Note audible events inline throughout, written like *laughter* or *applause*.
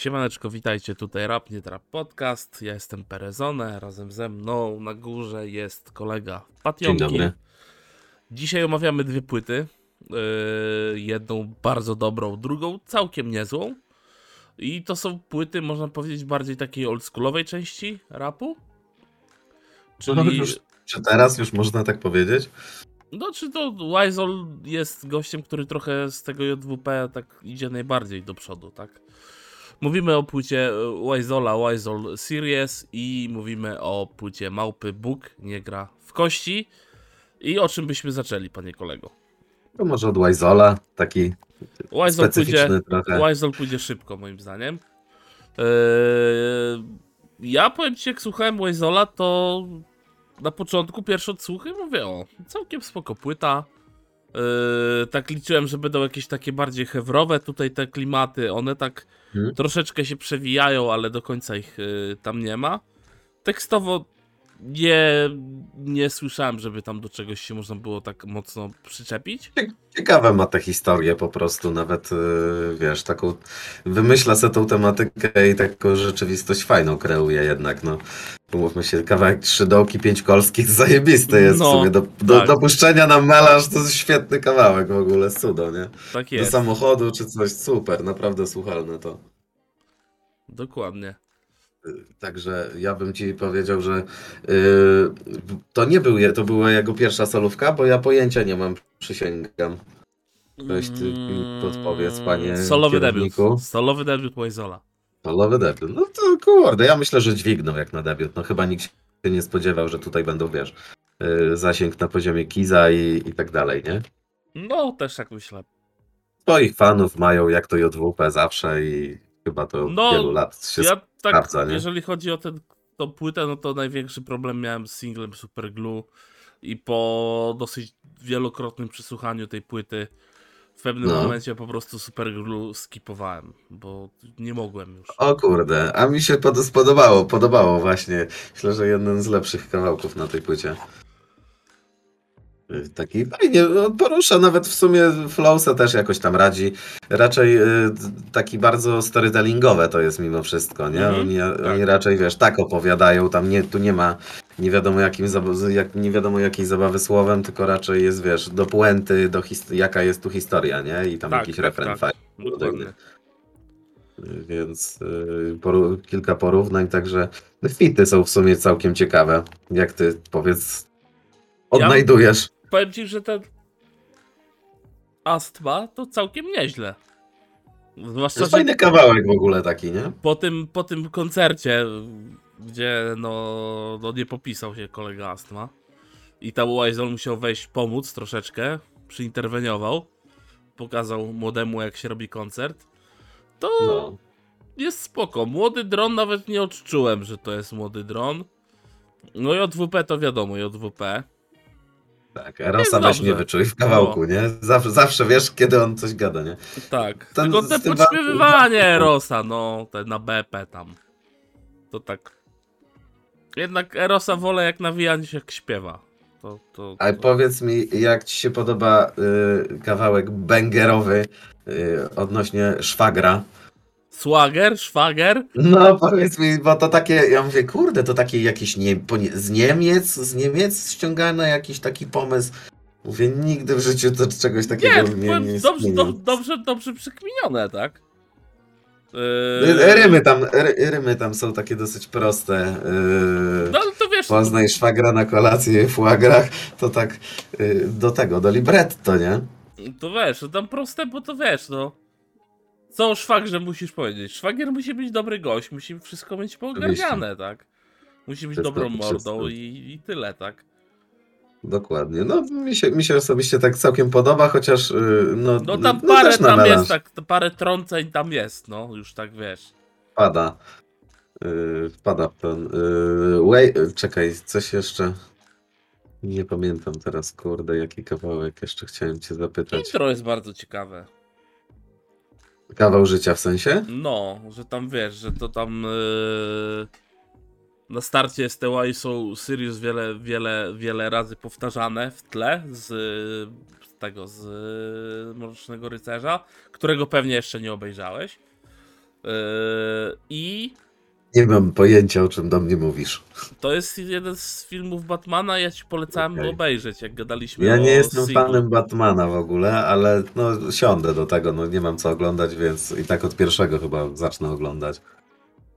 Siemaneczko, witajcie tutaj Rap Nie Trap Podcast. Ja jestem Perezone, razem ze mną na górze jest kolega Pationki. Dzień dobry. Dzisiaj omawiamy dwie płyty. Yy, jedną bardzo dobrą, drugą całkiem niezłą. I to są płyty, można powiedzieć, bardziej takiej oldschoolowej części rapu. No, Czyli, już, czy teraz już można tak powiedzieć? no czy to Wizol jest gościem, który trochę z tego JWP tak idzie najbardziej do przodu, tak? Mówimy o płycie Wizola, Wizol Series i mówimy o płycie Małpy Bóg nie gra w kości. I o czym byśmy zaczęli, panie kolego? To może od Wizola, taki Wizol specyficzny pójdzie. Wizol pójdzie szybko, moim zdaniem. Eee, ja powiem ci, jak słuchałem Wizola, to na początku pierwsze odsłuchy mówię, o, całkiem spoko płyta. Eee, tak liczyłem, że będą jakieś takie bardziej hewrowe tutaj te klimaty, one tak Mhm. troszeczkę się przewijają, ale do końca ich y, tam nie ma. Tekstowo nie, nie słyszałem, żeby tam do czegoś się można było tak mocno przyczepić. Ciekawe ma tę historię po prostu, nawet yy, wiesz, taką wymyśla sobie tą tematykę i taką rzeczywistość fajną kreuje jednak, no. Umówmy się, kawałek trzy dołki, pięć kolskich, *laughs* zajebisty jest No, w sumie. Do, do, tak. do puszczenia na melanż to jest świetny kawałek w ogóle, cudo, nie? Tak Do jest, samochodu czy coś, super, naprawdę słuchalne to. dokładnie. Także ja bym ci powiedział, że yy, to nie był, je- to była jego pierwsza solówka, bo ja pojęcia nie mam, przysięgam. Weź ty mi podpowiedz, panie Mm, Solowy kierowniku. debiut. Solowy debiut Wizola. Solowy debiut. No to kurde, ja myślę, że dźwignął jak na debiut. No chyba nikt się nie spodziewał, że tutaj będą, wiesz, yy, zasięg na poziomie Kiza i, i tak dalej, nie? No, też tak myślę. Swoich fanów mają jak to JWP zawsze i chyba to od No, wielu lat się Ja tak, jeżeli chodzi o ten, tą płytę, no to największy problem miałem z singlem Super Glue i po dosyć wielokrotnym przesłuchaniu tej płyty w pewnym No. momencie po prostu Super Glue skipowałem, bo nie mogłem już. O kurde, a mi się pod, spodobało, podobało właśnie. Myślę, że jeden z lepszych kawałków na tej płycie. Taki fajnie, no, porusza nawet w sumie Flowsa też jakoś tam radzi. Raczej y, taki bardzo storytellingowe to jest mimo wszystko, nie? Mhm, Oni, tak. oni raczej, wiesz, tak opowiadają, tam nie, tu nie ma nie wiadomo, jakim, jak, nie wiadomo jakiej zabawy słowem, tylko raczej jest, wiesz, do puenty, do jaka jest tu historia, nie? I tam Tak, jakiś tak, refren tak. fajny. Więc y, poru- kilka porównań, także fity są w sumie całkiem ciekawe. Jak ty powiedz, odnajdujesz? Powiem ci, że ten Astma to całkiem nieźle. To Zwłaszcza, jest że fajny kawałek w ogóle taki, nie? po tym, po tym koncercie, gdzie no, no nie popisał się kolega Astma i tam Wizol musiał wejść pomóc troszeczkę, przyinterweniował, pokazał młodemu jak się robi koncert, to No. jest spoko. Młody dron nawet nie odczułem, że to jest młody dron. No i JWP to wiadomo, JWP. Tak, Erosa weź nie wyczuj w kawałku, nie? Zawsze, zawsze wiesz, kiedy on coś gada, nie? Tak, Ten- tylko te podśpiewywanie Erosa, no, te na BP tam. To tak. Jednak Erosa wolę jak nawija niż jak śpiewa. To, to, A to... powiedz mi, jak ci się podoba y, kawałek bangerowy y, odnośnie szwagra? Swagger, szwager? No powiedz mi, bo to takie, ja mówię, kurde, to takie jakieś nie, z Niemiec, z Niemiec ściągane jakiś taki pomysł. Mówię, nigdy w życiu to czegoś takiego Nie, nie, nie, dobrze, do, dobrze, dobrze przykminione, tak? Yy, Rymy tam, ry, rymy tam są takie dosyć proste. Yy, No to wiesz, Poznaj szwagra na kolację w łagrach, to tak yy, do tego, do libretto, nie? to wiesz, to tam proste, bo to wiesz, no. Co o szwagrze musisz powiedzieć? Szwagier musi być dobry gość, musi wszystko mieć poogarniane, tak? Musi być dobrą mordą i, i tyle, tak? Dokładnie. No mi się, mi się osobiście tak całkiem podoba, chociaż yy, no, No tam no, parę tam jest, tak, parę trąceń tam jest, no, już tak wiesz. Wpada. Yy, wpada w ten. Yy, czekaj, coś jeszcze. Nie pamiętam teraz, kurde, jaki kawałek jeszcze chciałem cię zapytać. Intro jest bardzo ciekawe. Kawał życia w sensie? No, że tam wiesz, że to tam yy, na starcie STY są Sirius wiele, wiele, wiele razy powtarzane w tle z, z tego, z Mrocznego Rycerza, którego pewnie jeszcze nie obejrzałeś. Yy, I Nie mam pojęcia, o czym do mnie mówisz. to jest jeden z filmów Batmana, ja ci polecałem Okej. obejrzeć, jak gadaliśmy Ja nie jestem fanem Batmana w ogóle, ale no siądę do tego, no nie mam co oglądać, więc i tak od pierwszego chyba zacznę oglądać.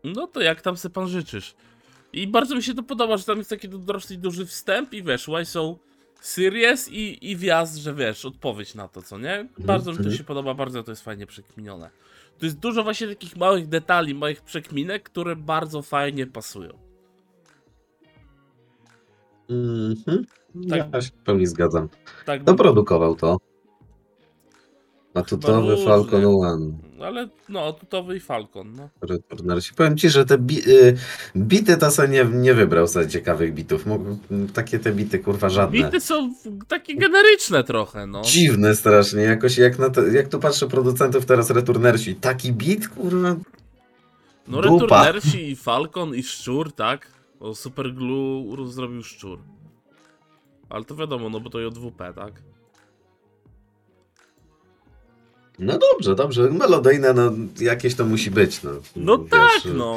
No to jak tam se pan życzysz. I bardzo mi się to podoba, że tam jest taki dosyć duży wstęp i wiesz, why są serious i, i wjazd, że wiesz, odpowiedź na to, co nie? Bardzo mi to mhm. się podoba, bardzo to jest fajnie przekminione. To jest dużo właśnie takich małych detali, małych przekminek, które bardzo fajnie pasują. Mhm. Tak. Ja się w pełni zgadzam. Tak, Kto produkował to? Atutowy. Falcon One. ale no, tutowy i Falcon, no. Returnersi. Powiem ci, że te bi y bity to sobie nie, nie wybrał sobie ciekawych bitów. Mógł- Takie te bity, kurwa, żadne. Bity są takie generyczne trochę, no. Dziwne strasznie, jakoś jak, na to, jak tu patrzę producentów teraz Returnersi, taki bit, kurwa, No Dupa. Returnersi i Falcon i Szczur, tak? O Super Glue zrobił Szczur. Ale to wiadomo, no bo to JWP, tak? No dobrze, dobrze, melodyjne, no jakieś to musi być, no. No Wiesz, tak, no.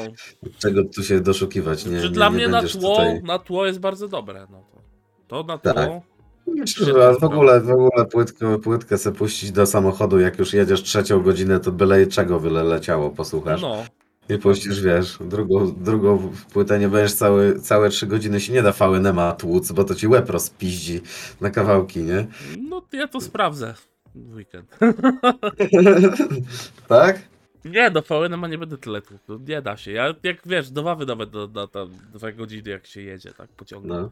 Czego tu się doszukiwać, nie, Czy nie, dla nie mnie na tło, tutaj... na tło jest bardzo dobre, no to. To na Tak. tło. Myślę, że w ogóle, w ogóle płytkę, płytkę se puścić do samochodu, jak już jedziesz trzecią godzinę, to byle czego byle leciało, posłuchasz. No. I puścisz, wiesz, drugą, drugą płytę nie będziesz całe, całe trzy godziny się nie da VNM-a tłuc, bo to ci łeb rozpiździ na kawałki, nie? No ja to sprawdzę w weekend. *laughs* tak? Nie, do VNM nie będę tyle tłukł. No, Nie da się. Ja jak wiesz, do Wawy nawet do, do, do dwa godziny jak się jedzie, tak pociągiem. No.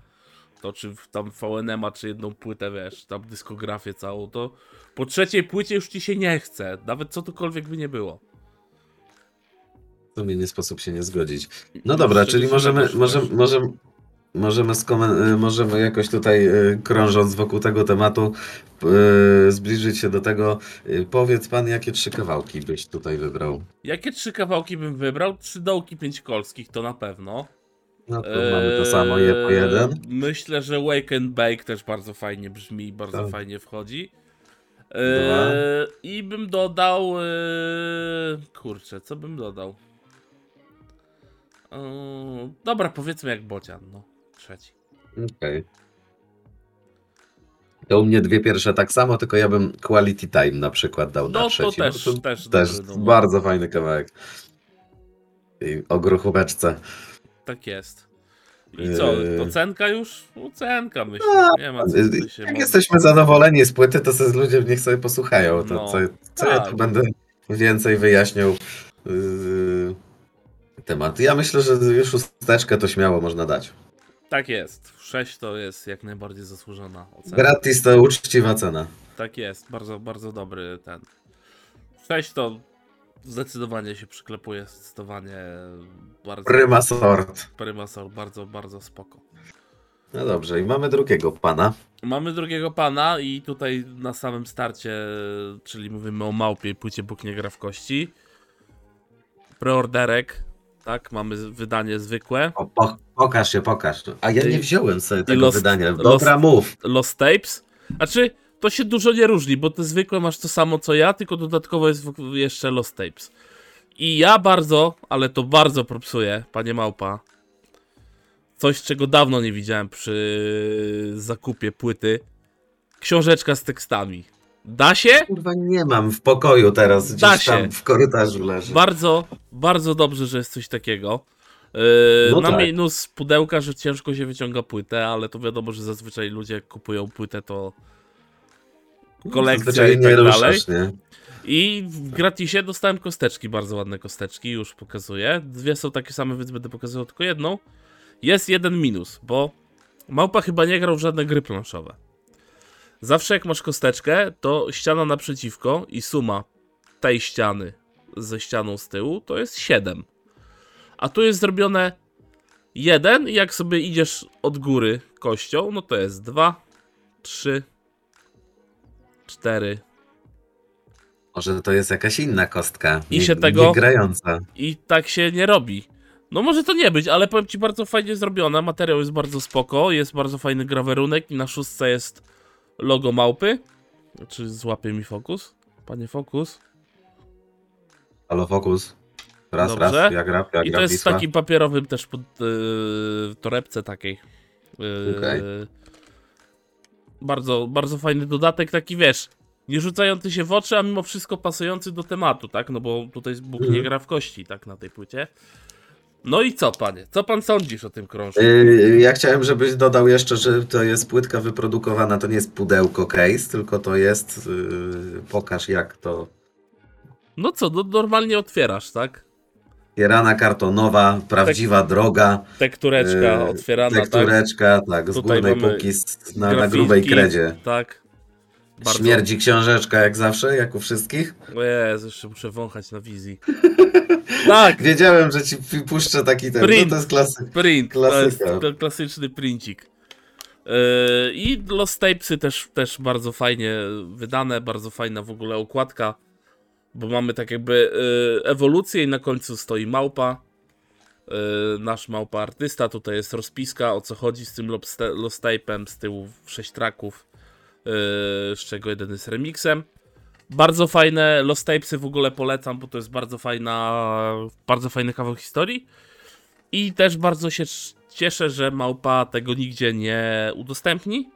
to czy tam VNM-a, czy jedną płytę, wiesz, tam dyskografię całą, to po trzeciej płycie już ci się nie chce, nawet co tukolwiek by nie było. W sumie nie sposób się nie zgodzić. No dobra, Jeszcze czyli możemy, jakoś, możemy, możemy, możemy, y, możemy jakoś tutaj y, krążąc wokół tego tematu y, zbliżyć się do tego. Powiedz pan, jakie trzy kawałki byś tutaj wybrał? Jakie trzy kawałki bym wybrał? Trzy dołki pięć kolskich, to na pewno. No to mamy to samo, je po Eee, jeden. Myślę, że Wake and Bake też bardzo fajnie brzmi i bardzo Tak. fajnie wchodzi. Eee, I bym dodał. eee, kurczę, co bym dodał? Eee, dobra, powiedzmy jak bocian, no. Trzeci. Okej. To u mnie dwie pierwsze tak samo, tylko ja bym Quality Time na przykład dał No na to trzeci. też, bo to też, też dobry bardzo fajny kawałek. I o gruchóweczce. Tak jest. I co, Yy. ocenka już? Ocenka myślę. A, Nie ma co Jak jesteśmy zadowoleni z płyty, to sobie ludzie niech sobie posłuchają. To No, co, co ja tak. tu będę więcej wyjaśniał yy, temat. Ja myślę, że już szósteczkę to śmiało można dać. Tak jest. 6 to jest jak najbardziej zasłużona ocena. Gratis to uczciwa cena. Tak jest, bardzo, bardzo dobry ten. 6 to zdecydowanie się przyklepuje, zdecydowanie bardzo. Prima sort. Prymasol, bardzo, bardzo spoko. No dobrze, i mamy drugiego pana. Mamy drugiego pana i tutaj na samym starcie, czyli mówimy o małpie płycie Bóg nie gra w kości. Preorderek, tak, mamy wydanie zwykłe. O, po, pokaż się, pokaż. A ja nie I- wziąłem sobie tego Lost- wydania. Dobra, mów. Lost Tapes. Znaczy, to się dużo nie różni, bo te zwykłe masz to samo co ja, tylko dodatkowo jest jeszcze Lost Tapes. I ja bardzo, ale to bardzo propsuję, panie Małpa. Coś, czego dawno nie widziałem przy zakupie płyty. Książeczka z tekstami. Da się? Kurwa, nie mam w pokoju teraz, Da gdzieś tam się. w korytarzu leży. Bardzo, bardzo dobrze, że jest coś takiego. Yy, No na tak. minus pudełka, że ciężko się wyciąga płytę, ale to wiadomo, że zazwyczaj ludzie kupują płytę, to kolekcja Zazwyczaj i nie tak ruszasz, dalej. nie? I w gratisie dostałem kosteczki, bardzo ładne kosteczki, już pokazuję. Dwie są takie same, więc będę pokazywał tylko jedną. Jest jeden minus, bo Małpa chyba nie grał w żadne gry planszowe. Zawsze jak masz kosteczkę, to ściana naprzeciwko i suma tej ściany ze ścianą z tyłu to jest 7. A tu jest zrobione 1 i jak sobie idziesz od góry kością, no to jest 2, 3, 4, Może to jest jakaś inna kostka. I nie, się tego- grająca. I tak się nie robi. No może to nie być, ale powiem ci bardzo fajnie zrobione. Materiał jest bardzo spoko, jest bardzo fajny grawerunek i na szóstce jest logo małpy. Czy złapie mi fokus? Panie fokus? Halo, fokus. Raz, Dobrze. raz, jak rap, jak I to jest w Wisła. takim papierowym też pod, yy, torebce takiej. Yy, Okej. Bardzo, bardzo fajny dodatek, taki wiesz, nie rzucający się w oczy, a mimo wszystko pasujący do tematu, tak? No bo tutaj Bóg nie Mhm. gra w kości, tak, na tej płycie. No i co, panie? Co pan sądzisz o tym krążku? Yy, Ja chciałem, żebyś dodał jeszcze, że to jest płytka wyprodukowana, to nie jest pudełko case, tylko to jest, yy, pokaż jak to, No co, no normalnie otwierasz, tak? kierana kartonowa, prawdziwa droga, Tektureczka Yy, otwierana, tak? tektureczka, tak, z Tutaj górnej z, na, na grubej kredzie. Tak. Bardzo- Śmierdzi książeczka jak zawsze, jak u wszystkich. Jezu, jeszcze muszę wąchać na wizji. *laughs* tak, Wiedziałem, że ci puszczę taki ten, Print. no to jest klasyk. print, to jest Klasyka. to klasyczny princik. Yy, I Lost Tapesy też, też bardzo fajnie wydane, bardzo fajna w ogóle okładka, bo mamy tak jakby yy, ewolucję i na końcu stoi małpa. Yy, nasz małpa artysta, tutaj jest rozpiska o co chodzi z tym Lost Tape'em, z tyłu 6 tracków, yy, z czego jeden jest remixem. Bardzo fajne Lost Tapesy w ogóle polecam, bo to jest bardzo fajna, bardzo fajny kawał historii. I też bardzo się cieszę, że małpa tego nigdzie nie udostępni.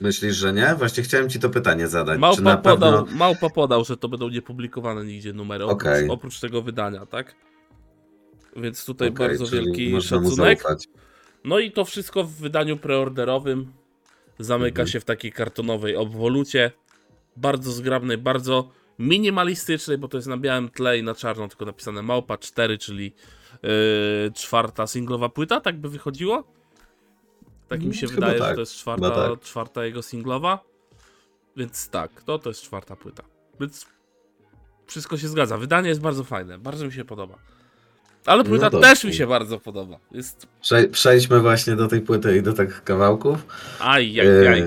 Myślisz, że nie? Właśnie chciałem ci to pytanie zadać. Małpa na pewno... podał, małpa podał, że to będą niepublikowane nigdzie numery, oprócz, Okej. oprócz tego wydania, tak? Więc tutaj Okej, bardzo wielki szacunek. No i to wszystko w wydaniu preorderowym zamyka Mhm. się w takiej kartonowej obwolucie. Bardzo zgrabnej, bardzo minimalistycznej, bo to jest na białym tle i na czarno tylko napisane Małpa 4, czyli yy, czwarta singlowa płyta, tak by wychodziło? Tak mi się Chyba wydaje, że tak, to jest czwarta, tak. czwarta jego singlowa. Więc tak, to to jest czwarta płyta. Więc wszystko się zgadza. Wydanie jest bardzo fajne, bardzo mi się podoba. Ale No płyta dobrze. też mi się bardzo podoba. Jest Prze- Przejdźmy właśnie do tej płyty i do tych kawałków. aj, aj, Yy, aj.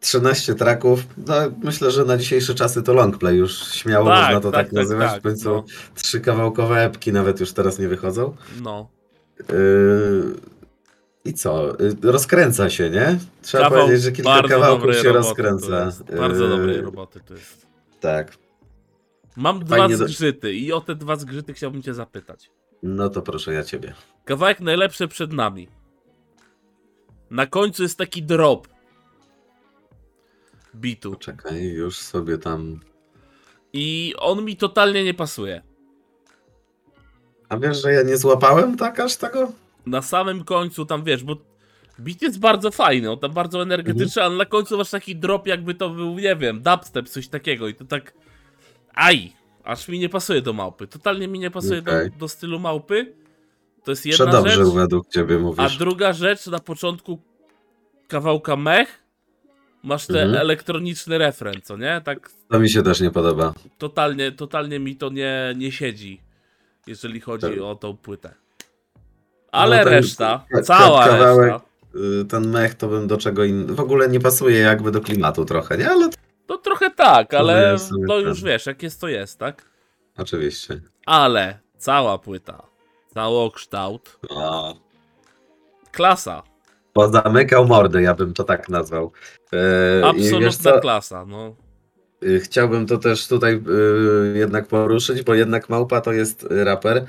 13 traków. No, myślę, że na dzisiejsze czasy to longplay już śmiało Tak, można to tak, tak, tak, nazywać. tak, w końcu no. trzy kawałkowe epki nawet już teraz nie wychodzą. No. Yy, I co? Yy, Rozkręca się, nie? Trzeba Kawał powiedzieć, że kilka kawałków się rozkręca. Jest. Bardzo dobrej roboty to jest. Tak. Mam dwa Fajnie do- zgrzyty i o te dwa zgrzyty chciałbym cię zapytać. No to proszę ja ciebie. Kawałek najlepszy przed nami. Na końcu jest taki drop. Bitu. Czekaj, już sobie tam. I on mi totalnie nie pasuje. A wiesz, że ja nie złapałem tak aż tego? Na samym końcu tam wiesz, bo bit jest bardzo fajny, on tam bardzo energetyczny, ale na końcu masz taki drop jakby to był, nie wiem, dubstep, coś takiego i to tak aj, aż mi nie pasuje do małpy. Totalnie mi nie pasuje Okej. do, do stylu małpy. To jest jedna Przedobrze rzecz. według ciebie A mówisz. druga rzecz, na początku kawałka mech masz ten Mhm. elektroniczny refren, co nie? Tak To mi się też nie podoba. totalnie, totalnie mi to nie, nie siedzi, jeżeli chodzi Tak. o tą płytę. Ale No, reszta, cała kawałek- reszta, Y, Ten mech to bym do czego in... W ogóle nie pasuje jakby do klimatu trochę, nie? Ale to... to trochę tak, ale sobie no już wiesz, jak jest to jest, tak? Oczywiście. Ale cała płyta, całokształt, O. klasa, Pozamykał mordy, ja bym to tak nazwał. E, wiesz absolutna co? klasa, no. Chciałbym to też tutaj y, jednak poruszyć, bo jednak Małpa to jest raper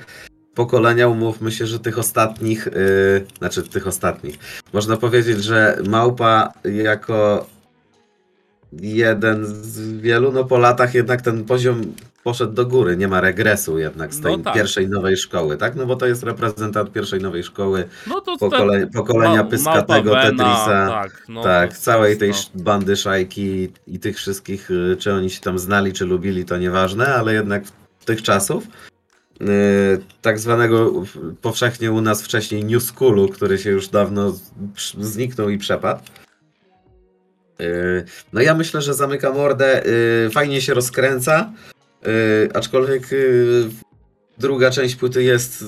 pokolenia, umówmy się, że tych ostatnich, y, znaczy tych ostatnich. Można powiedzieć, że Małpa jako jeden z wielu, no po latach jednak ten poziom poszedł do góry, nie ma regresu jednak z tej No tak. pierwszej nowej szkoły, tak? No bo to jest reprezentant pierwszej nowej szkoły, No to pokole, pokolenia Ma- Pyskatego, Tetrisa. Tak, no, tak, całej tej no. bandy szajki i tych wszystkich, y, czy oni się tam znali, czy lubili, to nieważne, ale jednak tych czasów, y, tak zwanego powszechnie u nas wcześniej New Schoolu, który się już dawno zniknął i przepadł. Y, No ja myślę, że zamyka mordę, y, fajnie się rozkręca, y, aczkolwiek druga część płyty jest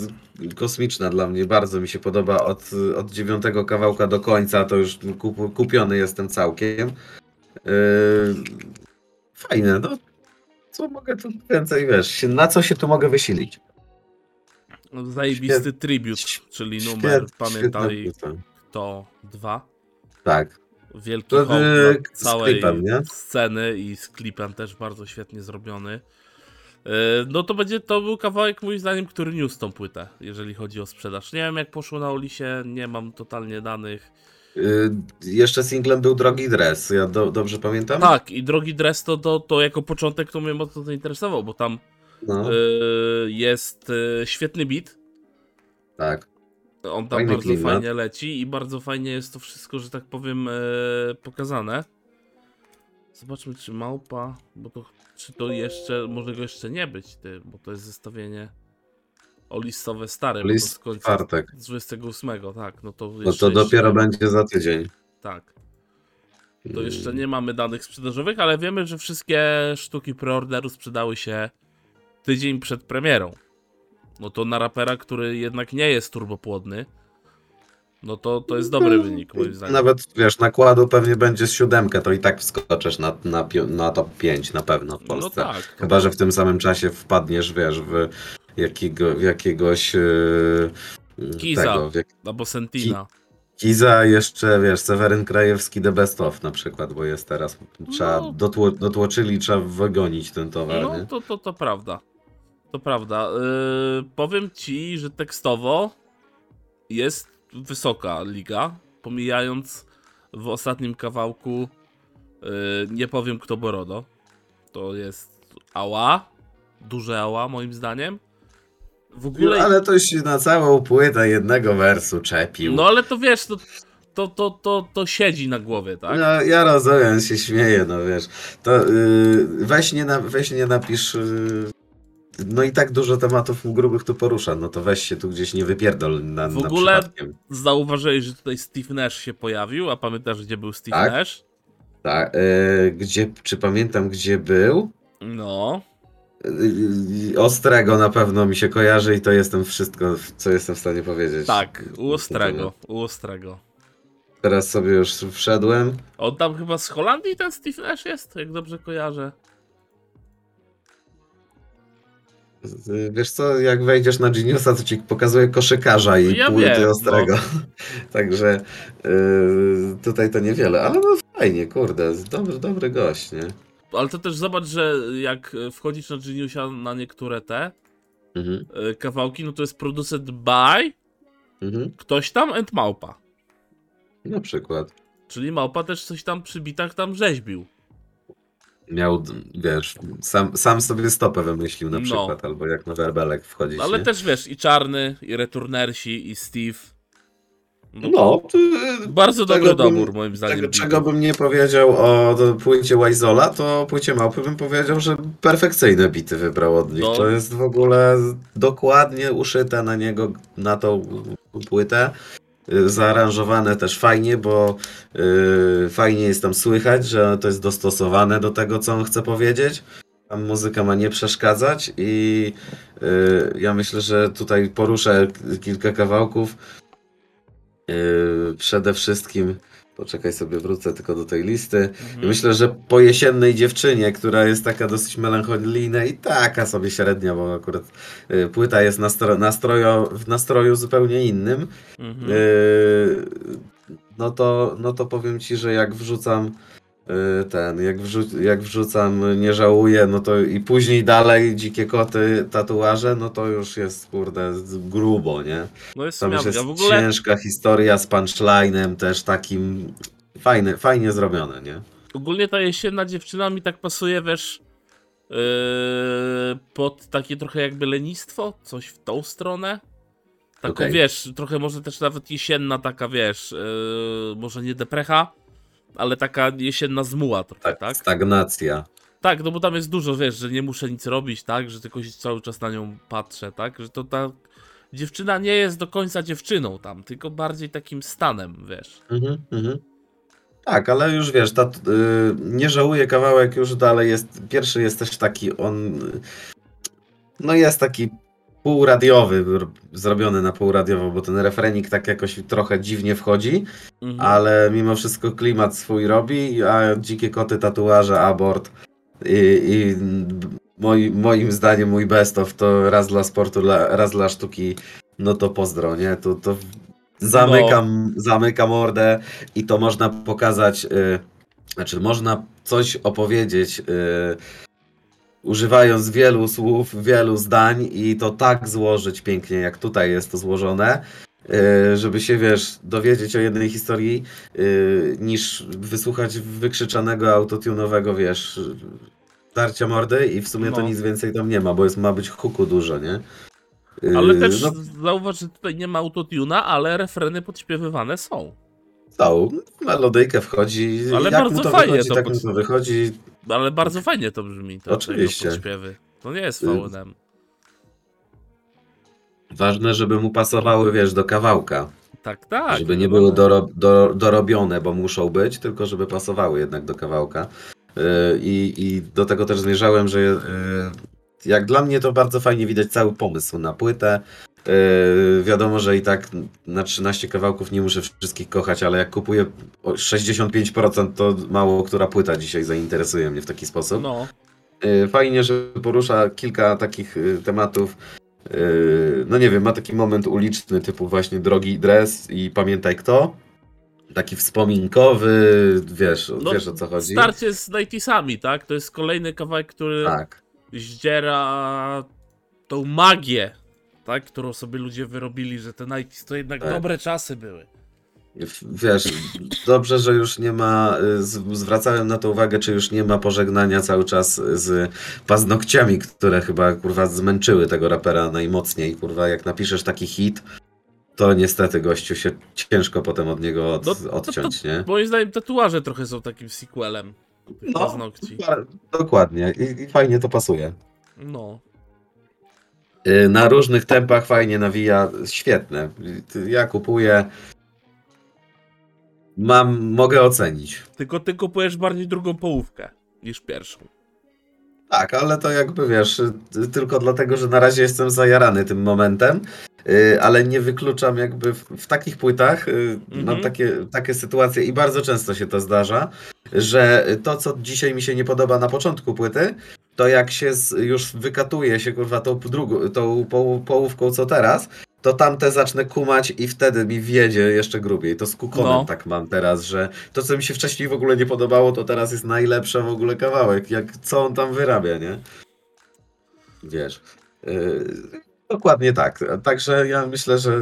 kosmiczna dla mnie, bardzo mi się podoba od, od dziewiątego kawałka do końca, to już kup, kupiony jestem całkiem. Fajne, no co mogę tu więcej, wiesz, na co się tu mogę wysilić? Zajebisty tribut, czyli numer, Świet- pamiętaj płyta. to dwa. Tak, Wielki hołd yy, całej klipem, sceny i z klipem też bardzo świetnie zrobiony. E, No to będzie, to był kawałek moim zdaniem, który niósł tą płytę, jeżeli chodzi o sprzedaż. Nie wiem jak poszło na Olisie, nie mam totalnie danych. Y, jeszcze singlem był Drogi Dres, ja do, dobrze pamiętam? Tak, i Drogi Dress to, to, to jako początek to mnie mocno zainteresował, bo tam No, e, jest e, świetny beat, tak. On tam Fajny bardzo klimat. fajnie leci i bardzo fajnie jest to wszystko, że tak powiem, e, pokazane. Zobaczmy, czy małpa, bo to, czy to jeszcze, może go jeszcze nie być, ty, bo to jest zestawienie olistowe stare, bo to List z końca czwartek. 28, tak, no to No jeszcze, to dopiero będzie za tydzień. Tak, to jeszcze nie mamy danych sprzedażowych, ale wiemy, że wszystkie sztuki preorderu sprzedały się tydzień przed premierą. No to na rapera, który jednak nie jest turbopłodny, no to, to jest dobry wynik moim zdaniem. Nawet wiesz, nakładu pewnie będzie z siódemkę, to i tak wskoczysz na, na, na top 5 na pewno w No Polsce. tak. to- Chyba, że w tym samym czasie wpadniesz, wiesz, w, jakiego, w jakiegoś yy, Kiza. tego, w jak, Albo Sentina. Kiza jeszcze, wiesz, Seweryn Krajewski The Best Of na przykład, bo jest teraz, trzeba, No. dotło, dotłoczyli, trzeba wygonić ten towar, No nie? to, to, to prawda. To prawda. Yy, powiem ci, że tekstowo jest wysoka liga, pomijając w ostatnim kawałku yy, nie powiem kto Borodo. To jest ała, duże ała moim zdaniem. W No, ogóle... ale to się na całą płytę jednego wersu czepił. No ale to wiesz, to, to, to, to, to siedzi na głowie, tak? No, ja rozumiem, się śmieję, no wiesz. To yy, weź, nie na, weź nie napisz. Yy, no i tak dużo tematów grubych tu porusza, no to weź się tu gdzieś nie wypierdol na, W na ogóle- przypadkiem. Zauważyłeś, że tutaj Steve Nash się pojawił, a pamiętasz gdzie był Steve Tak. Nash? Tak, yy, gdzie, czy pamiętam gdzie był? No. Yy, Ostrego na pewno mi się kojarzy i to jestem wszystko, co jestem w stanie powiedzieć. Tak, u Ostrego, u Ostrego. Teraz sobie już wszedłem. On tam chyba z Holandii ten Steve Nash jest, jak dobrze kojarzę. Wiesz co, jak wejdziesz na Geniusa, to ci pokazuje koszykarza i Ja płyty wiem, no. Ostrego. *laughs* Także yy, tutaj to niewiele, ale no fajnie, kurde, dobry, dobry gość, nie? Ale to też zobacz, że jak wchodzisz na Geniusa na niektóre te Mhm, e, kawałki, no to jest producent by mhm. ktoś tam and Małpa. Na przykład. Czyli Małpa też coś tam przy bitach tam rzeźbił. Miał, wiesz, sam, sam sobie stopę wymyślił na No. przykład, albo jak na werbelek wchodzić, Ale nie? też wiesz, i Czarny, i Returnersi, i Steve. No, No, to, yy, Bardzo tego dobry dobór moim zdaniem. Tego, bitów. czego bym nie powiedział o płycie Wizola, to płycie Małpy bym powiedział, że perfekcyjne bity wybrał od nich. No. To jest w ogóle dokładnie uszyte na niego, na tą płytę. Y, Zaaranżowane też fajnie, bo y, fajnie jest tam słychać, że to jest dostosowane do tego, co on chce powiedzieć. Tam muzyka ma nie przeszkadzać i y, ja myślę, że tutaj poruszę kilka kawałków. Y, przede wszystkim, poczekaj sobie, wrócę tylko do tej listy. Mhm. Myślę, że po jesiennej dziewczynie, która jest taka dosyć melancholijna i taka sobie średnia, bo akurat y, płyta jest nastro, nastrojo, w nastroju zupełnie innym. Mhm. Y, no, to, no to powiem ci, że jak wrzucam ten, jak, wrzu- jak wrzucam nie żałuję, no to i później dalej dzikie koty, tatuaże, no to już jest kurde grubo, nie? No jest Tam już jest W ogóle ciężka historia z punchlinem też takim fajne, fajnie zrobione, nie? Ogólnie ta jesienna dziewczyna mi tak pasuje, wiesz, yy, pod takie trochę jakby lenistwo, coś w tą stronę. Taką, Okej. wiesz, trochę może też nawet jesienna taka, wiesz, yy, może nie deprecha, ale taka jesienna zmuła trochę, Tak, tak? stagnacja. Tak, no bo tam jest dużo, wiesz, że nie muszę nic robić, tak? Że tylko się cały czas na nią patrzę, tak? Że to ta dziewczyna nie jest do końca dziewczyną tam, tylko bardziej takim stanem, wiesz. Mhm, mhm. Tak, ale już wiesz, ta, y, nie żałuję kawałek już dalej jest, pierwszy jest też taki, on y, no jest taki półradiowy, zrobiony na półradiowo, bo ten refrenik tak jakoś trochę dziwnie wchodzi, Mhm. ale mimo wszystko klimat swój robi, a dzikie koty, tatuaże, abort i, i moi, moim zdaniem mój best of to raz dla sportu, raz dla sztuki, no to pozdro, nie? To, to zamykam, zamykam mordę i to można pokazać, y, znaczy można coś opowiedzieć y, używając wielu słów, wielu zdań i to tak złożyć pięknie, jak tutaj jest to złożone, y, żeby się, wiesz, dowiedzieć o jednej historii, y, niż wysłuchać wykrzyczanego autotunowego, wiesz, darcia mordy i w sumie to No. nic więcej tam nie ma, bo jest, ma być huku dużo, nie? Y, Ale też No, zauważ, że tutaj nie ma autotuna, ale refreny podśpiewywane są. są. Melodyjkę wchodzi. Ale jak bardzo mu to fajnie wychodzi, to tak pod- mu to wychodzi. Ale bardzo fajnie to brzmi, to Oczywiście. podśpiewy. To nie jest Y, VNM. Ważne, żeby mu pasowały, wiesz, do kawałka. Tak, tak. żeby nie były doro, do, dorobione, bo muszą być, tylko żeby pasowały jednak do kawałka. Yy, I, I do tego też zmierzałem, że yy, jak dla mnie to bardzo fajnie widać cały pomysł na płytę. Yy, wiadomo, że i tak na 13 kawałków nie muszę wszystkich kochać, ale jak kupuję o 65%, to mało która płyta dzisiaj zainteresuje mnie w taki sposób. No, Y, Fajnie, że porusza kilka takich y, tematów. Y, No nie wiem, ma taki moment uliczny, typu właśnie drogi dres i pamiętaj kto. Taki wspominkowy, wiesz, No, wiesz o co chodzi. starcie z 90sami, tak? To jest kolejny kawałek, który Tak. zdziera tą magię, tak? Którą sobie ludzie wyrobili, że te 90s to jednak Tak. dobre czasy były. Wiesz, dobrze, że już nie ma, y, zwracałem na to uwagę, czy już nie ma pożegnania cały czas z paznokciami, które chyba, kurwa, zmęczyły tego rapera najmocniej, kurwa, jak napiszesz taki hit, to niestety, gościu, się ciężko potem od niego od, No, to- odciąć, nie? Moim zdaniem tatuaże trochę są takim sequelem No. paznokci. Dokładnie I, i fajnie to pasuje. No. Y, Na różnych tempach fajnie nawija, świetne. Ja kupuję, mam, mogę ocenić. Tylko ty kupujesz bardziej drugą połówkę niż pierwszą. Tak, ale to jakby wiesz, y, tylko dlatego, że na razie jestem zajarany tym momentem, y, ale nie wykluczam jakby w, w takich płytach, Mhm. mam takie, takie sytuacje i bardzo często się to zdarza, że to, co dzisiaj mi się nie podoba na początku płyty, to jak się z, już wykatuje się kurwa tą, drugą, tą poł- połówką co teraz, to tamte zacznę kumać i wtedy mi wiedzie jeszcze grubiej. To z Kukonem No. tak mam teraz, że to, co mi się wcześniej w ogóle nie podobało, to teraz jest najlepszy w ogóle kawałek. Jak, co on tam wyrabia, nie? Wiesz. Yy, dokładnie tak. Także ja myślę, że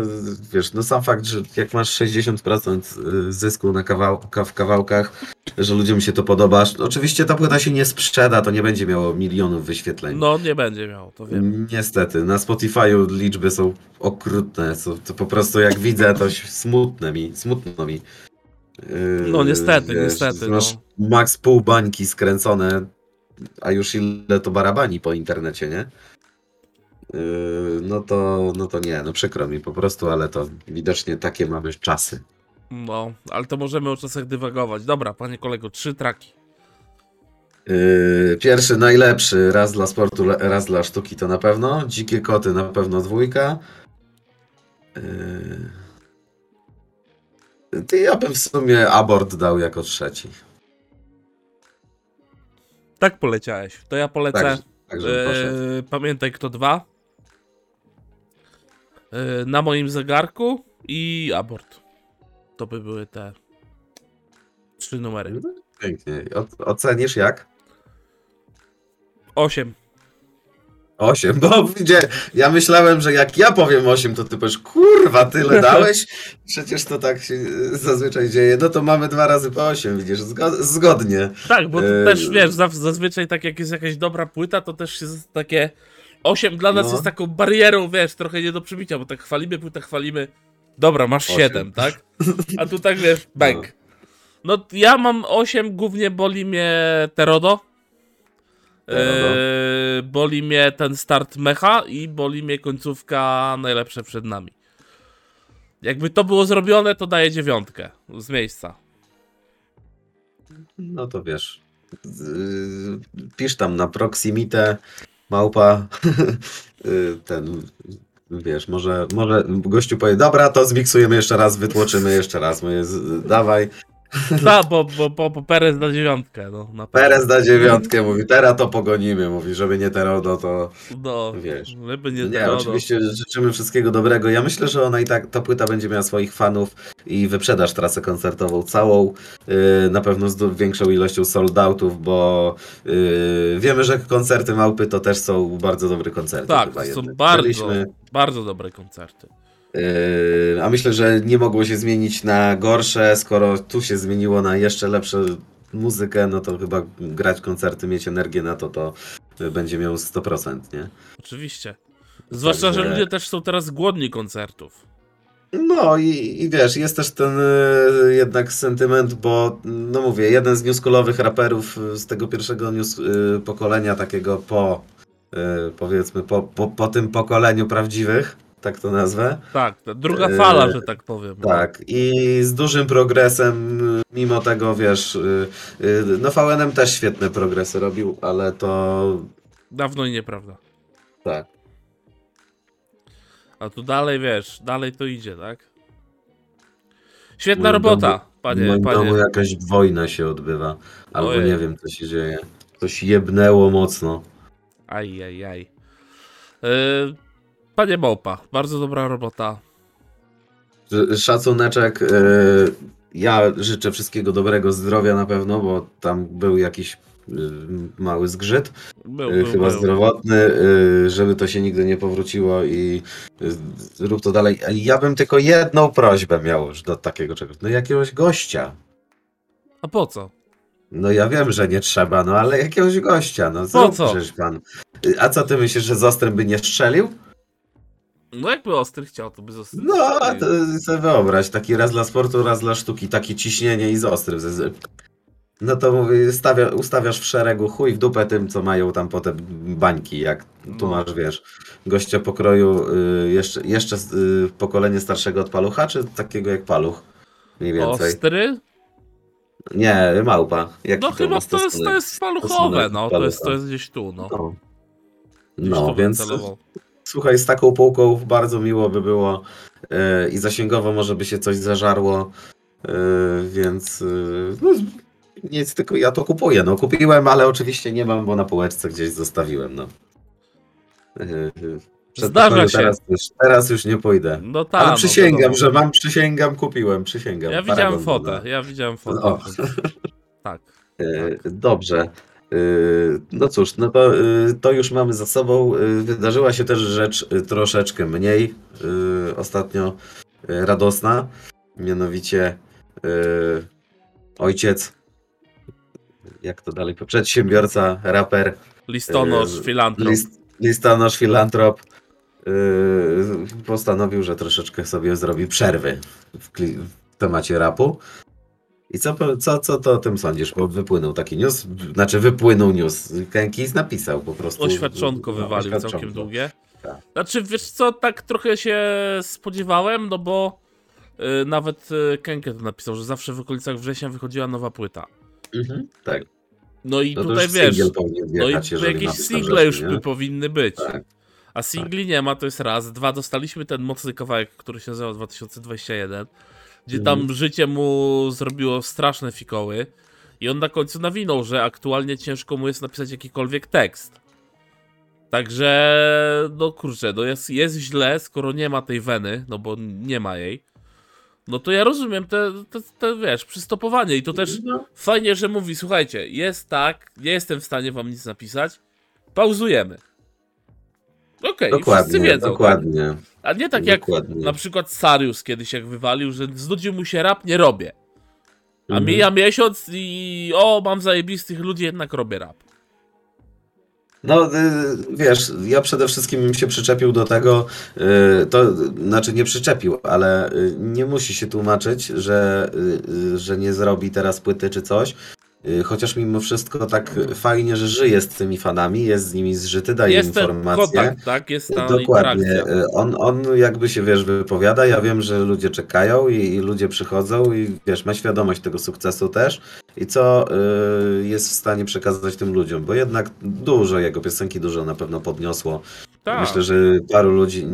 wiesz, no sam fakt, że jak masz 60% zysku na kawałka, w kawałkach, że ludziom się to podoba. Oczywiście ta płyta się nie sprzeda, to nie będzie miało milionów wyświetleń. No, nie będzie miał, to wiem. Niestety, na Spotify'u liczby są okrutne. Są, to po prostu jak widzę, to smutne mi, smutno mi. Yy, No, niestety, niestety, Masz no. max pół bańki skręcone, a już ile to barabani po internecie, nie? Yy, no to, no to nie, no przykro mi po prostu, ale to widocznie takie mamy czasy. No, ale to możemy o czasach dywagować. Dobra, panie kolego, trzy traki. Yy, pierwszy, najlepszy, raz dla sportu, raz dla sztuki to na pewno. Dzikie koty na pewno dwójka. Yy... Ty, ja bym w sumie abort dał jako trzeci. Tak poleciałeś. To ja polecę. Tak, tak pamiętaj kto dwa. Eee, na moim zegarku i abort. To by były te trzy numery. Pięknie. O, ocenisz jak? Osiem. Osiem, bo widzie, ja myślałem, że jak ja powiem osiem, to ty powiesz, kurwa, tyle *laughs* dałeś? Przecież to tak się zazwyczaj dzieje. No to mamy dwa razy po osiem, widzisz, zgo- zgodnie. Tak, bo Eee, też wiesz, zazwyczaj tak jak jest jakaś dobra płyta, to też jest takie. Osiem dla nas No. jest taką barierą, wiesz, trochę nie do przybicia, bo tak chwalimy płytę, chwalimy. Dobra, masz Osiem. siedem, tak? A tu tak wiesz, bang. No ja mam 8, głównie boli mnie Terodo. Terodo. Eee, boli mnie ten start mecha i boli mnie końcówka najlepsze przed nami. Jakby to było zrobione, to daję dziewiątkę z miejsca. No to wiesz. z- Pisz tam na proximite małpa *laughs* y, ten wiesz, może, może gościu powie, dobra, to zmiksujemy jeszcze raz, wytłoczymy jeszcze raz. Mówię, dawaj. Tak, bo, bo, bo, bo Perez na dziewiątkę, no. Na. Perez na dziewiątkę mówi, teraz to pogonimy, mówi, żeby nie Terodo, to No, wiesz. żeby nie, Nie, oczywiście życzymy wszystkiego dobrego. Ja myślę, że ona i tak, ta płyta będzie miała swoich fanów i wyprzedasz trasę koncertową całą, yy, na pewno z większą ilością sold outów, bo yy, wiemy, że koncerty Małpy to też są bardzo dobre koncerty. Tak, to są bardzo, bardzo dobre koncerty. Yy, a myślę, że nie mogło się zmienić na gorsze, skoro tu się zmieniło na jeszcze lepsze muzykę, no to chyba grać koncerty, mieć energię na to, to będzie miał 100%, nie? Oczywiście. Zwłaszcza, że Także- ludzie też są teraz głodni koncertów. No i, i wiesz, jest też ten y, jednak sentyment, bo no mówię, jeden z newskulowych raperów z tego pierwszego news y, pokolenia, takiego po y, powiedzmy, po, po, po tym pokoleniu prawdziwych, tak to nazwę. Tak, ta druga fala, że tak powiem. no. Tak, i z dużym progresem, mimo tego, wiesz, y, y, no VNM też świetne progresy robił, ale to Dawno i nieprawda. tak. A tu dalej, wiesz, dalej to idzie, tak? Świetna moim robota, domu- W panie, moim domu jakaś wojna się odbywa, albo Ojej. nie wiem, co się dzieje. Coś jebnęło mocno. Aj, aj, aj. Yy, panie Małpa, bardzo dobra robota. Sz- Szacuneczek. e, Ja życzę wszystkiego dobrego, zdrowia na pewno, bo tam był jakiś e, mały zgrzyt, Był, e, był, chyba był. zdrowotny, żeby to się nigdy nie powróciło i rób to dalej. Ja bym tylko jedną prośbę miał już do takiego czegoś. No jakiegoś gościa. A po co? No ja wiem, że nie trzeba, no ale jakiegoś gościa. No co? pan. A co ty myślisz, że z Ostrem by nie strzelił? No jakby Ostry chciał, to by został. No, to sobie wyobraź, taki raz dla sportu, raz dla sztuki, takie ciśnienie i z ostrym. No to mówię, stawia, ustawiasz w szeregu chuj w dupę tym, co mają tam potem bańki, jak tu No. masz, wiesz, gościa pokroju y, jeszcze, jeszcze y, pokolenie starszego od palucha, czy takiego jak paluch? Mniej więcej. Ostry? Nie, małpa. Jaki No chyba to jest, to jest paluchowe, no. To jest, to jest gdzieś tu, no. No, no więc. Słuchaj, z taką półką bardzo miło by było yy, i zasięgowo może by się coś zażarło, yy, więc yy, no, nic, tylko ja to kupuję. No kupiłem, ale oczywiście nie mam, bo na półeczce gdzieś zostawiłem. No. Przed Zdarza się. Teraz już, teraz już nie pójdę. No tak. Ale no, przysięgam, wiadomo. że mam, przysięgam, kupiłem, przysięgam. Ja widziałem fotę, no. ja widziałem fotę. Tak. E, Dobrze. E, No cóż, no to, e, to już mamy za sobą. E, Wydarzyła się też rzecz troszeczkę mniej ostatnio radosna. Mianowicie ojciec, jak to dalej, przedsiębiorca, raper, Listonosz, filantrop. list, listonosz, filantrop postanowił, że troszeczkę sobie zrobi przerwy w, w temacie rapu. I co, co, co to o tym sądzisz? Bo wypłynął taki news, znaczy wypłynął news. Kenkis napisał po prostu. Oświadczonko no, wywalił oświadczonko. całkiem długie. Tak. Znaczy, wiesz co, tak trochę się spodziewałem, no bo y, nawet y, Kenke to napisał, że zawsze w okolicach września wychodziła nowa płyta. Mhm, tak. No i No tutaj wiesz, no i jakieś single już by powinny być. Tak. A singli nie ma, to jest raz. Dwa, dostaliśmy ten mocny kawałek, który się nazywa 2021, gdzie tam Mhm. życie mu zrobiło straszne fikoły i on na końcu nawinął, że aktualnie ciężko mu jest napisać jakikolwiek tekst. Także, no kurczę, no jest, jest źle, skoro nie ma tej weny, no bo nie ma jej. No to ja rozumiem te, te, te wiesz, przystopowanie i to też No, fajnie, że mówi, słuchajcie, jest tak, nie jestem w stanie wam nic napisać, pauzujemy. Okej, okay, wszyscy dokładnie, wiedzą. Tak? dokładnie. A nie tak jak dokładnie. na przykład Sarius kiedyś jak wywalił, że znudził mu się rap, nie robię. A Mhm. mija miesiąc i o, mam zajebistych ludzi, jednak robię rap. No, y, wiesz, ja przede wszystkim bym się przyczepił do tego, y, to znaczy nie przyczepił, ale y, nie musi się tłumaczyć, że, że nie zrobi teraz płyty czy coś. Y, Chociaż mimo wszystko tak fajnie, że żyje z tymi fanami, jest z nimi zżyty, daje Jest informacje. kontakt, tak? Jest ta Dokładnie. interakcja. Y, On, on jakby się, wiesz, wypowiada. Ja wiem, że ludzie czekają i, i ludzie przychodzą i wiesz, ma świadomość tego sukcesu też i co y, jest w stanie przekazać tym ludziom, bo jednak dużo jego piosenki dużo na pewno podniosło. Tak. Myślę, że paru ludzi,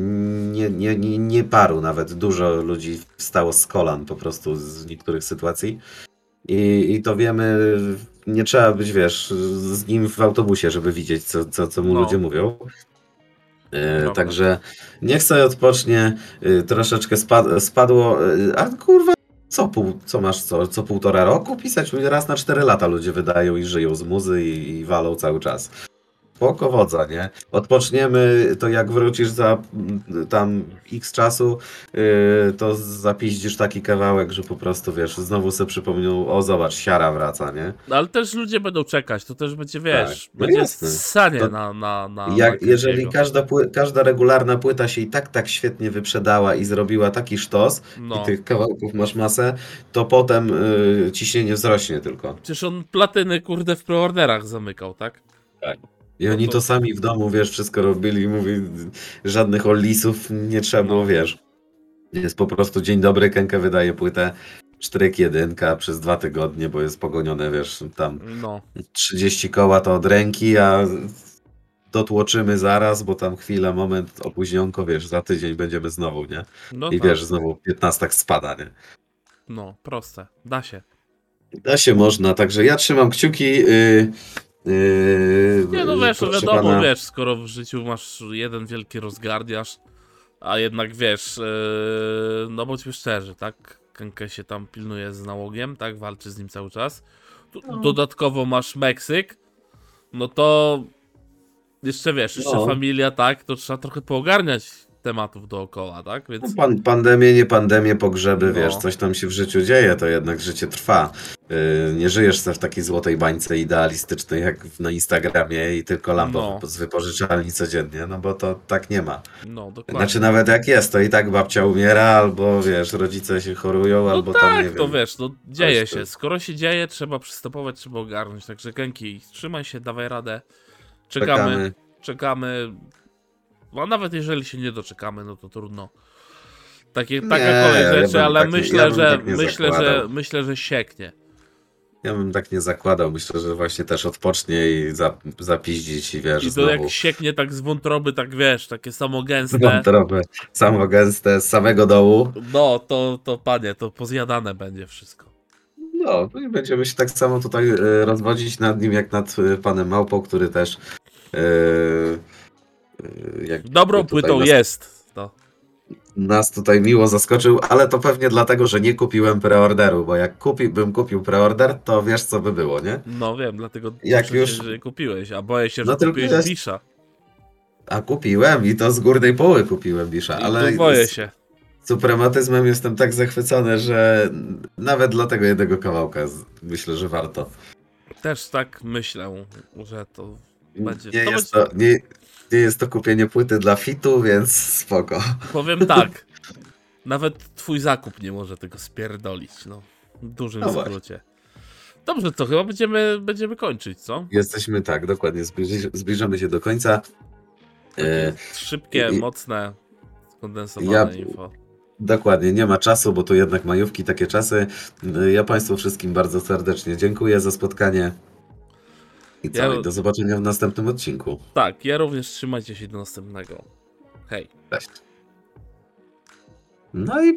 nie, nie, nie, nie paru nawet, dużo ludzi wstało z kolan po prostu z niektórych sytuacji. I, i to wiemy, nie trzeba być, wiesz, z nim w autobusie, żeby widzieć, co, co, co mu No. ludzie mówią. Prawda. także niech sobie odpocznie, e, troszeczkę spad, spadło, e, a kurwa, co, pół, co masz, co, co półtora roku pisać? Raz na cztery lata ludzie wydają i żyją z muzy i, i walą cały czas. Spoko wodza, nie? Odpoczniemy, to jak wrócisz za tam x czasu, yy, to zapiździsz taki kawałek, że po prostu, wiesz, znowu sobie przypomniał, o zobacz, siara wraca, nie? No, ale też ludzie będą czekać, to też będzie, wiesz, no będzie jasne. ssanie To- na, na, na Jak, na jeżeli każda, pły, każda regularna płyta się i tak tak świetnie wyprzedała i zrobiła taki sztos, No. i tych kawałków masz masę, to potem yy, ciśnienie wzrośnie tylko. Przecież on platyny, kurde, w preorderach zamykał, tak? I No oni to- sami w domu, wiesz, wszystko robili, mówi, żadnych ollisów nie trzeba No. było, wiesz. Jest po prostu dzień dobry, Kenka wydaje płytę sztryk jedynka przez dwa tygodnie, bo jest pogonione, wiesz, tam No. 30 koła to od ręki, a dotłoczymy zaraz, bo tam chwila, moment, opóźnionko, wiesz, za tydzień będziemy znowu, nie? No I tak. wiesz, znowu 15 spada, nie? No, proste. Da się. Da się można, także ja trzymam kciuki. Yy, yy, Nie no wiesz, no proszę wiadomo, pana. wiesz, skoro w życiu masz jeden wielki rozgardiasz, a jednak wiesz, yy, no bądźmy szczerzy, tak? Kenke się tam pilnuje z nałogiem, tak? Walczy z nim cały czas. No. Dodatkowo masz Meksyk, no to jeszcze wiesz, jeszcze No. familia, tak? To trzeba trochę poogarniać tematów dookoła, tak? No, Więc pan, pandemie, nie pandemie, pogrzeby, No. wiesz, coś tam się w życiu dzieje, to jednak życie trwa. Yy, nie żyjesz se w takiej złotej bańce idealistycznej jak na Instagramie i tylko lampą No. z wypożyczalni codziennie, no bo to tak nie ma. no dokładnie. Znaczy nawet jak jest, to i tak babcia umiera, albo wiesz, rodzice się chorują, No albo tak, tam nie to wiem. wiesz, no dzieje się. tu. Skoro się dzieje, trzeba przystopować, trzeba ogarnąć. Także Kenki, trzymaj się, dawaj radę. Czekamy, czekamy. Czekamy. No a nawet jeżeli się nie doczekamy, no to trudno. Takie, Nie, taka kolej ja rzeczy, bym ale tak myślę, ja że tak myślę, że zakładał. myślę, że sieknie. Ja bym tak nie zakładał, myślę, że właśnie też odpocznie i za, zapiździć i wiesz, I to znowu jak sieknie tak z wątroby, tak wiesz, takie samo gęste. wątrobę samo gęste z samego dołu. No, to, to panie, to pozjadane będzie wszystko. No, no i będziemy się tak samo tutaj e, rozwodzić nad nim, jak nad e, panem Małpą, który też e, jak Dobrą płytą nas, jest. No. nas tutaj miło zaskoczył, ale to pewnie dlatego, że nie kupiłem preorderu, bo jak kupi, bym kupił preorder, to wiesz co by było, nie? no wiem, dlatego Jak już- się, że kupiłeś, a boję się, że No kupiłeś jest- Bisha. A kupiłem i to z górnej poły kupiłem Bisza, I ale boję z się. suprematyzmem jestem tak zachwycony, że nawet dla tego jednego kawałka myślę, że warto. Też tak myślę, że to będzie. Nie to jest, będzie to, nie, nie jest to kupienie płyty dla fitu, więc spoko. powiem tak. Nawet twój zakup nie może tego spierdolić, no. W dużym No skrócie. Dobrze, to chyba będziemy, będziemy kończyć, co? Jesteśmy tak, dokładnie, zbliży, zbliżamy się do końca. E, Szybkie, i- mocne, skondensowane Ja- info. dokładnie, nie ma czasu, bo tu jednak majówki, takie czasy. E, Ja Państwu wszystkim bardzo serdecznie dziękuję za spotkanie. I co? Ja- I do zobaczenia w następnym odcinku. Tak, ja również trzymajcie się do następnego. Hej. Cześć. No i